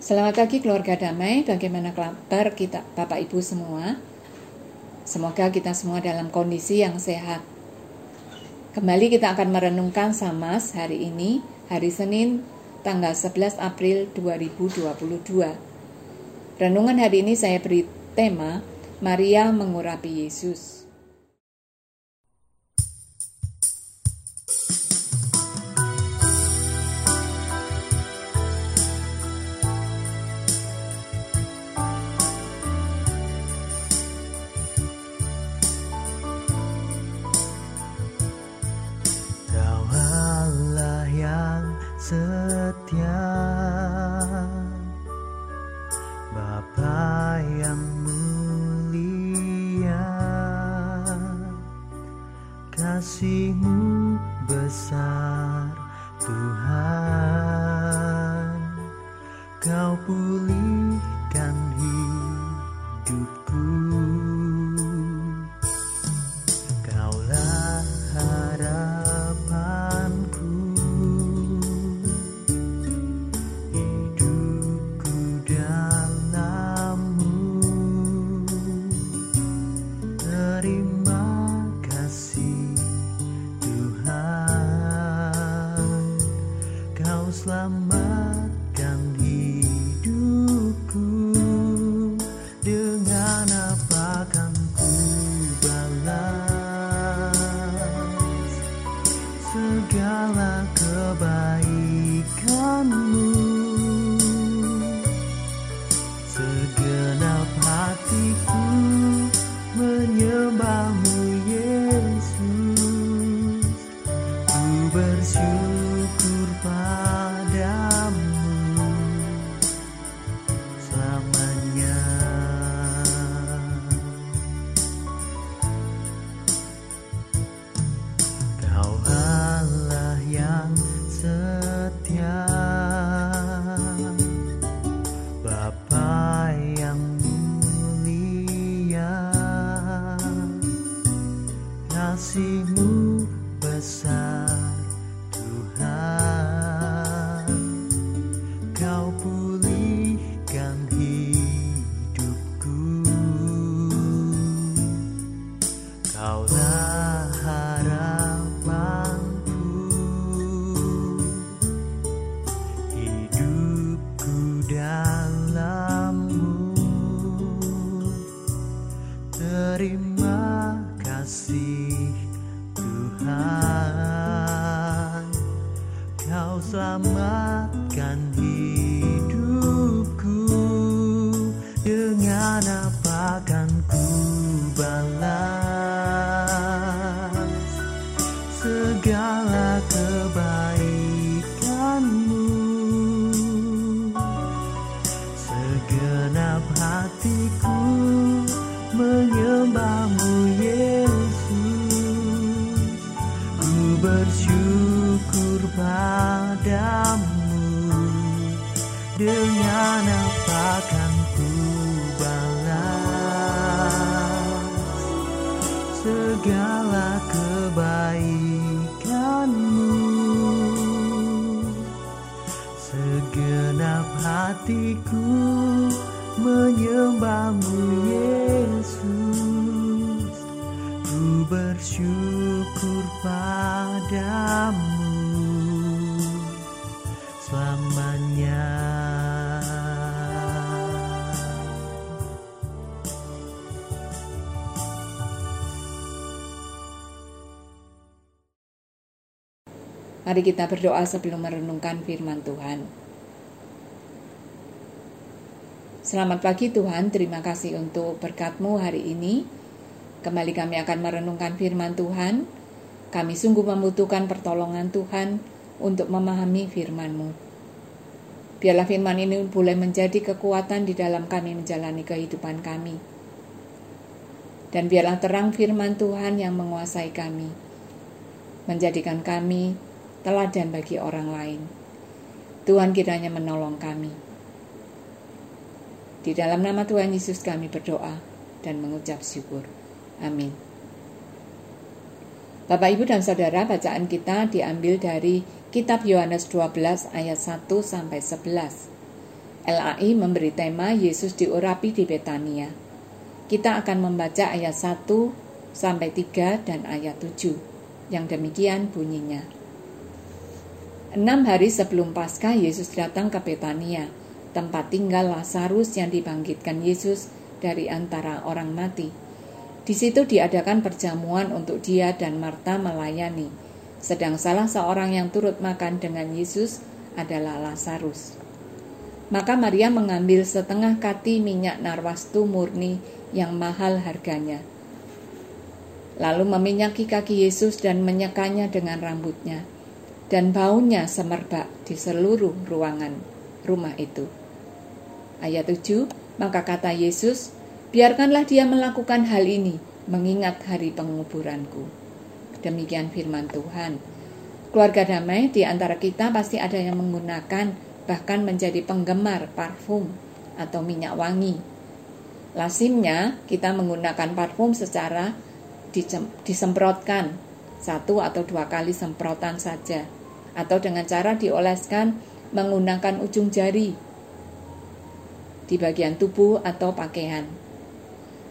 Selamat pagi keluarga damai, bagaimana kabar kita Bapak Ibu semua? Semoga kita semua dalam kondisi yang sehat. Kembali kita akan merenungkan Samas hari ini, hari Senin, tanggal 11 April 2022. Renungan hari ini saya beri tema Maria mengurapi Yesus. Kasihmu besar Tuhan. Kau pulihkan hidupku. Selamatkan apa kan ku balas segala kebaikanmu segenap hatiku menyembahmu Yesus ku bersyukur padamu selamanya. Mari kita berdoa sebelum merenungkan firman Tuhan. Selamat pagi Tuhan, terima kasih untuk berkatmu hari ini. Kembali kami akan merenungkan firman Tuhan kami sungguh membutuhkan pertolongan Tuhan untuk memahami firman-Mu. Biarlah firman ini boleh menjadi kekuatan di dalam kami menjalani kehidupan kami. Dan biarlah terang firman Tuhan yang menguasai kami, menjadikan kami teladan bagi orang lain. Tuhan kiranya menolong kami. Di dalam nama Tuhan Yesus kami berdoa dan mengucap syukur. Amin. Bapak Ibu dan Saudara, bacaan kita diambil dari kitab Yohanes 12 ayat 1 sampai 11. LAI memberi tema Yesus diurapi di Betania. Kita akan membaca ayat 1 sampai 3 dan ayat 7 yang demikian bunyinya. Enam hari sebelum Paskah Yesus datang ke Betania, tempat tinggal Lazarus yang dibangkitkan Yesus dari antara orang mati. Di situ diadakan perjamuan untuk dia dan Marta melayani, sedang salah seorang yang turut makan dengan Yesus adalah Lazarus. Maka Maria mengambil setengah kati minyak narwastu murni yang mahal harganya. Lalu meminyaki kaki Yesus dan menyekanya dengan rambutnya, dan baunya semerbak di seluruh ruangan rumah itu. Ayat 7, maka kata Yesus, Biarkanlah dia melakukan hal ini, mengingat hari penguburanku. Demikian firman Tuhan. Keluarga damai di antara kita pasti ada yang menggunakan bahkan menjadi penggemar parfum atau minyak wangi. Lazimnya kita menggunakan parfum secara disemprotkan satu atau dua kali semprotan saja atau dengan cara dioleskan menggunakan ujung jari di bagian tubuh atau pakaian.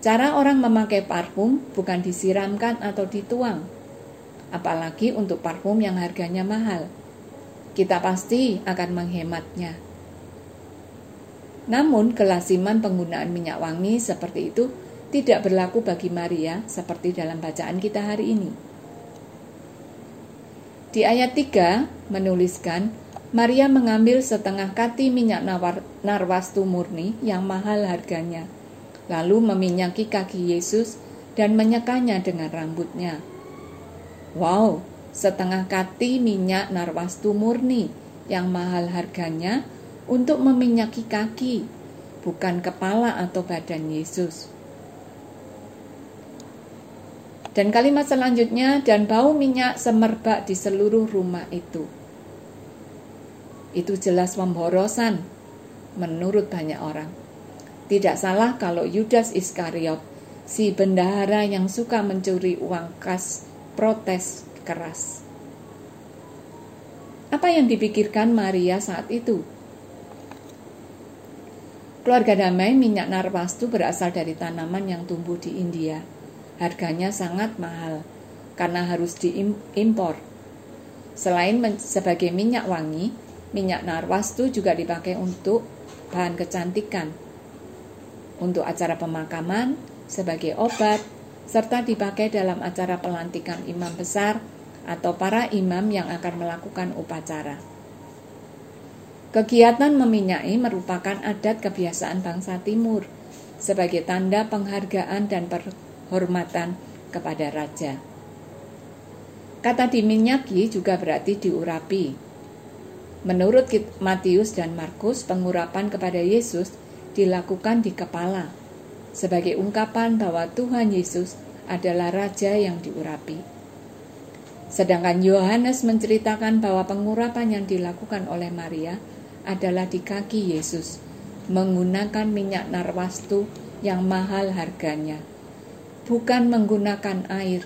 Cara orang memakai parfum bukan disiramkan atau dituang, apalagi untuk parfum yang harganya mahal. Kita pasti akan menghematnya. Namun, kelasiman penggunaan minyak wangi seperti itu tidak berlaku bagi Maria seperti dalam bacaan kita hari ini. Di ayat 3 menuliskan, Maria mengambil setengah kati minyak narwastu murni yang mahal harganya – lalu meminyaki kaki Yesus dan menyekanya dengan rambutnya. Wow, setengah kati minyak narwastu murni yang mahal harganya untuk meminyaki kaki, bukan kepala atau badan Yesus. Dan kalimat selanjutnya, dan bau minyak semerbak di seluruh rumah itu. Itu jelas pemborosan menurut banyak orang. Tidak salah kalau Yudas Iskariot, si bendahara yang suka mencuri uang kas, protes keras. Apa yang dipikirkan Maria saat itu? Keluarga damai minyak narwastu berasal dari tanaman yang tumbuh di India. Harganya sangat mahal karena harus diimpor. Selain sebagai minyak wangi, minyak narwastu juga dipakai untuk bahan kecantikan untuk acara pemakaman, sebagai obat, serta dipakai dalam acara pelantikan imam besar atau para imam yang akan melakukan upacara. Kegiatan meminyai merupakan adat kebiasaan bangsa Timur sebagai tanda penghargaan dan penghormatan kepada raja. Kata diminyaki juga berarti diurapi. Menurut Matius dan Markus, pengurapan kepada Yesus dilakukan di kepala sebagai ungkapan bahwa Tuhan Yesus adalah raja yang diurapi. Sedangkan Yohanes menceritakan bahwa pengurapan yang dilakukan oleh Maria adalah di kaki Yesus menggunakan minyak narwastu yang mahal harganya, bukan menggunakan air.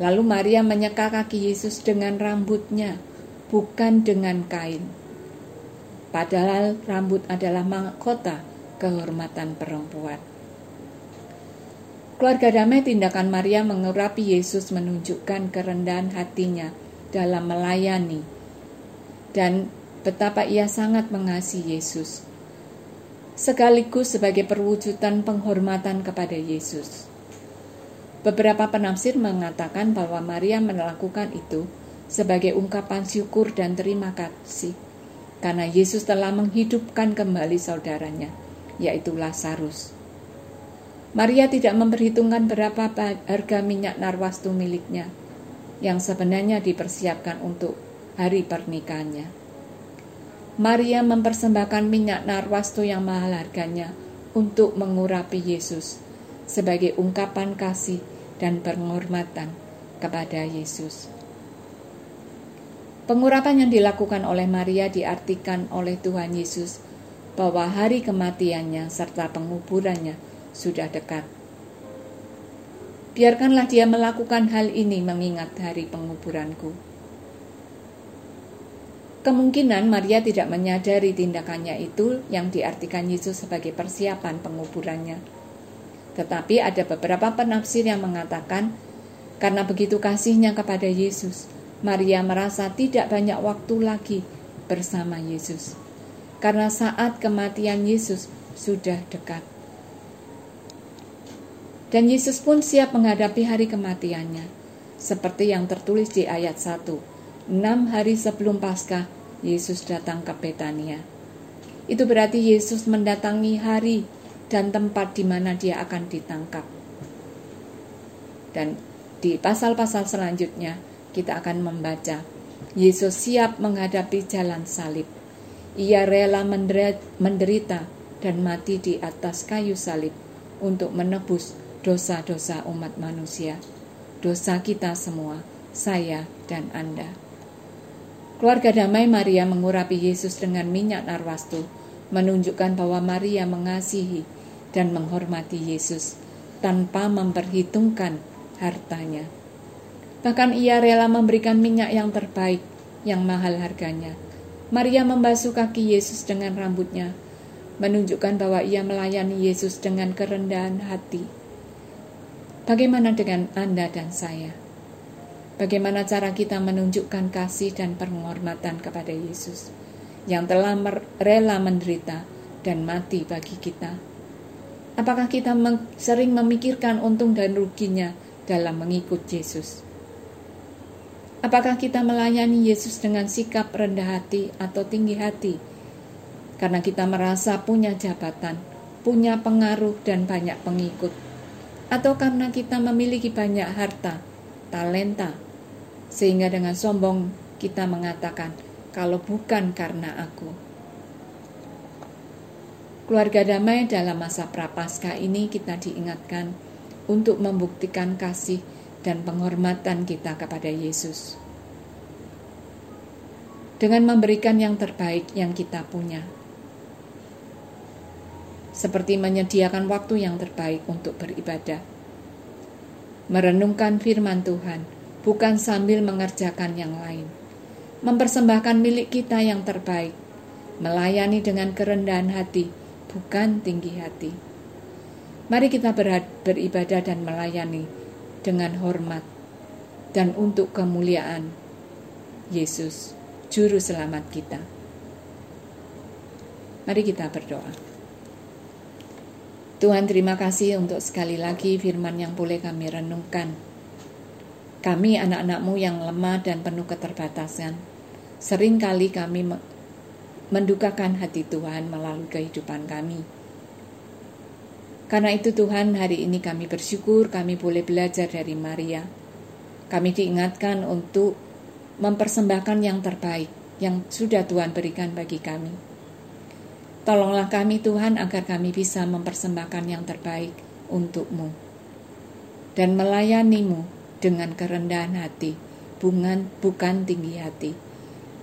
Lalu Maria menyeka kaki Yesus dengan rambutnya, bukan dengan kain. Padahal rambut adalah mahkota kehormatan perempuan. Keluarga damai tindakan Maria mengurapi Yesus menunjukkan kerendahan hatinya dalam melayani dan betapa ia sangat mengasihi Yesus. Sekaligus sebagai perwujudan penghormatan kepada Yesus. Beberapa penafsir mengatakan bahwa Maria melakukan itu sebagai ungkapan syukur dan terima kasih karena Yesus telah menghidupkan kembali saudaranya, yaitu Lazarus. Maria tidak memperhitungkan berapa harga minyak narwastu miliknya yang sebenarnya dipersiapkan untuk hari pernikahannya. Maria mempersembahkan minyak narwastu yang mahal harganya untuk mengurapi Yesus sebagai ungkapan kasih dan penghormatan kepada Yesus. Pengurapan yang dilakukan oleh Maria diartikan oleh Tuhan Yesus bahwa hari kematiannya serta penguburannya sudah dekat. Biarkanlah dia melakukan hal ini mengingat hari penguburanku. Kemungkinan Maria tidak menyadari tindakannya itu yang diartikan Yesus sebagai persiapan penguburannya. Tetapi ada beberapa penafsir yang mengatakan karena begitu kasihnya kepada Yesus, Maria merasa tidak banyak waktu lagi bersama Yesus. Karena saat kematian Yesus sudah dekat. Dan Yesus pun siap menghadapi hari kematiannya, seperti yang tertulis di ayat 1 enam hari sebelum Paskah, Yesus datang ke Betania. Itu berarti Yesus mendatangi hari dan tempat di mana dia akan ditangkap. Dan di pasal-pasal selanjutnya kita akan membaca Yesus siap menghadapi jalan salib. Ia rela menderita dan mati di atas kayu salib untuk menebus dosa-dosa umat manusia. Dosa kita semua, saya dan Anda. Keluarga damai Maria mengurapi Yesus dengan minyak narwastu, menunjukkan bahwa Maria mengasihi dan menghormati Yesus tanpa memperhitungkan hartanya. Bahkan ia rela memberikan minyak yang terbaik, yang mahal harganya. Maria membasuh kaki Yesus dengan rambutnya, menunjukkan bahwa ia melayani Yesus dengan kerendahan hati. Bagaimana dengan Anda dan saya? Bagaimana cara kita menunjukkan kasih dan penghormatan kepada Yesus yang telah rela menderita dan mati bagi kita? Apakah kita sering memikirkan untung dan ruginya dalam mengikut Yesus? Apakah kita melayani Yesus dengan sikap rendah hati atau tinggi hati? Karena kita merasa punya jabatan, punya pengaruh dan banyak pengikut. Atau karena kita memiliki banyak harta, talenta, sehingga dengan sombong kita mengatakan, "Kalau bukan karena aku." Keluarga damai dalam masa prapaskah ini kita diingatkan untuk membuktikan kasih dan penghormatan kita kepada Yesus. Dengan memberikan yang terbaik yang kita punya. Seperti menyediakan waktu yang terbaik untuk beribadah. Merenungkan firman Tuhan bukan sambil mengerjakan yang lain. Mempersembahkan milik kita yang terbaik, melayani dengan kerendahan hati, bukan tinggi hati. Mari kita beribadah dan melayani dengan hormat dan untuk kemuliaan Yesus, Juru Selamat kita. Mari kita berdoa. Tuhan terima kasih untuk sekali lagi firman yang boleh kami renungkan kami anak-anakmu yang lemah dan penuh keterbatasan, sering kali kami mendukakan hati Tuhan melalui kehidupan kami. Karena itu Tuhan hari ini kami bersyukur kami boleh belajar dari Maria. Kami diingatkan untuk mempersembahkan yang terbaik yang sudah Tuhan berikan bagi kami. Tolonglah kami Tuhan agar kami bisa mempersembahkan yang terbaik untukmu dan melayanimu dengan kerendahan hati, bukan, bukan tinggi hati.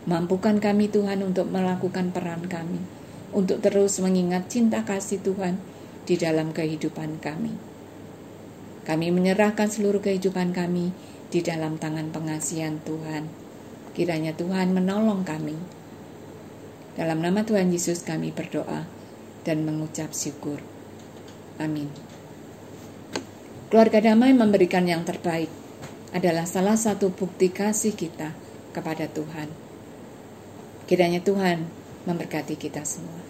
Mampukan kami Tuhan untuk melakukan peran kami, untuk terus mengingat cinta kasih Tuhan di dalam kehidupan kami. Kami menyerahkan seluruh kehidupan kami di dalam tangan pengasihan Tuhan. Kiranya Tuhan menolong kami. Dalam nama Tuhan Yesus kami berdoa dan mengucap syukur. Amin. Keluarga damai memberikan yang terbaik adalah salah satu bukti kasih kita kepada Tuhan. Kiranya Tuhan memberkati kita semua.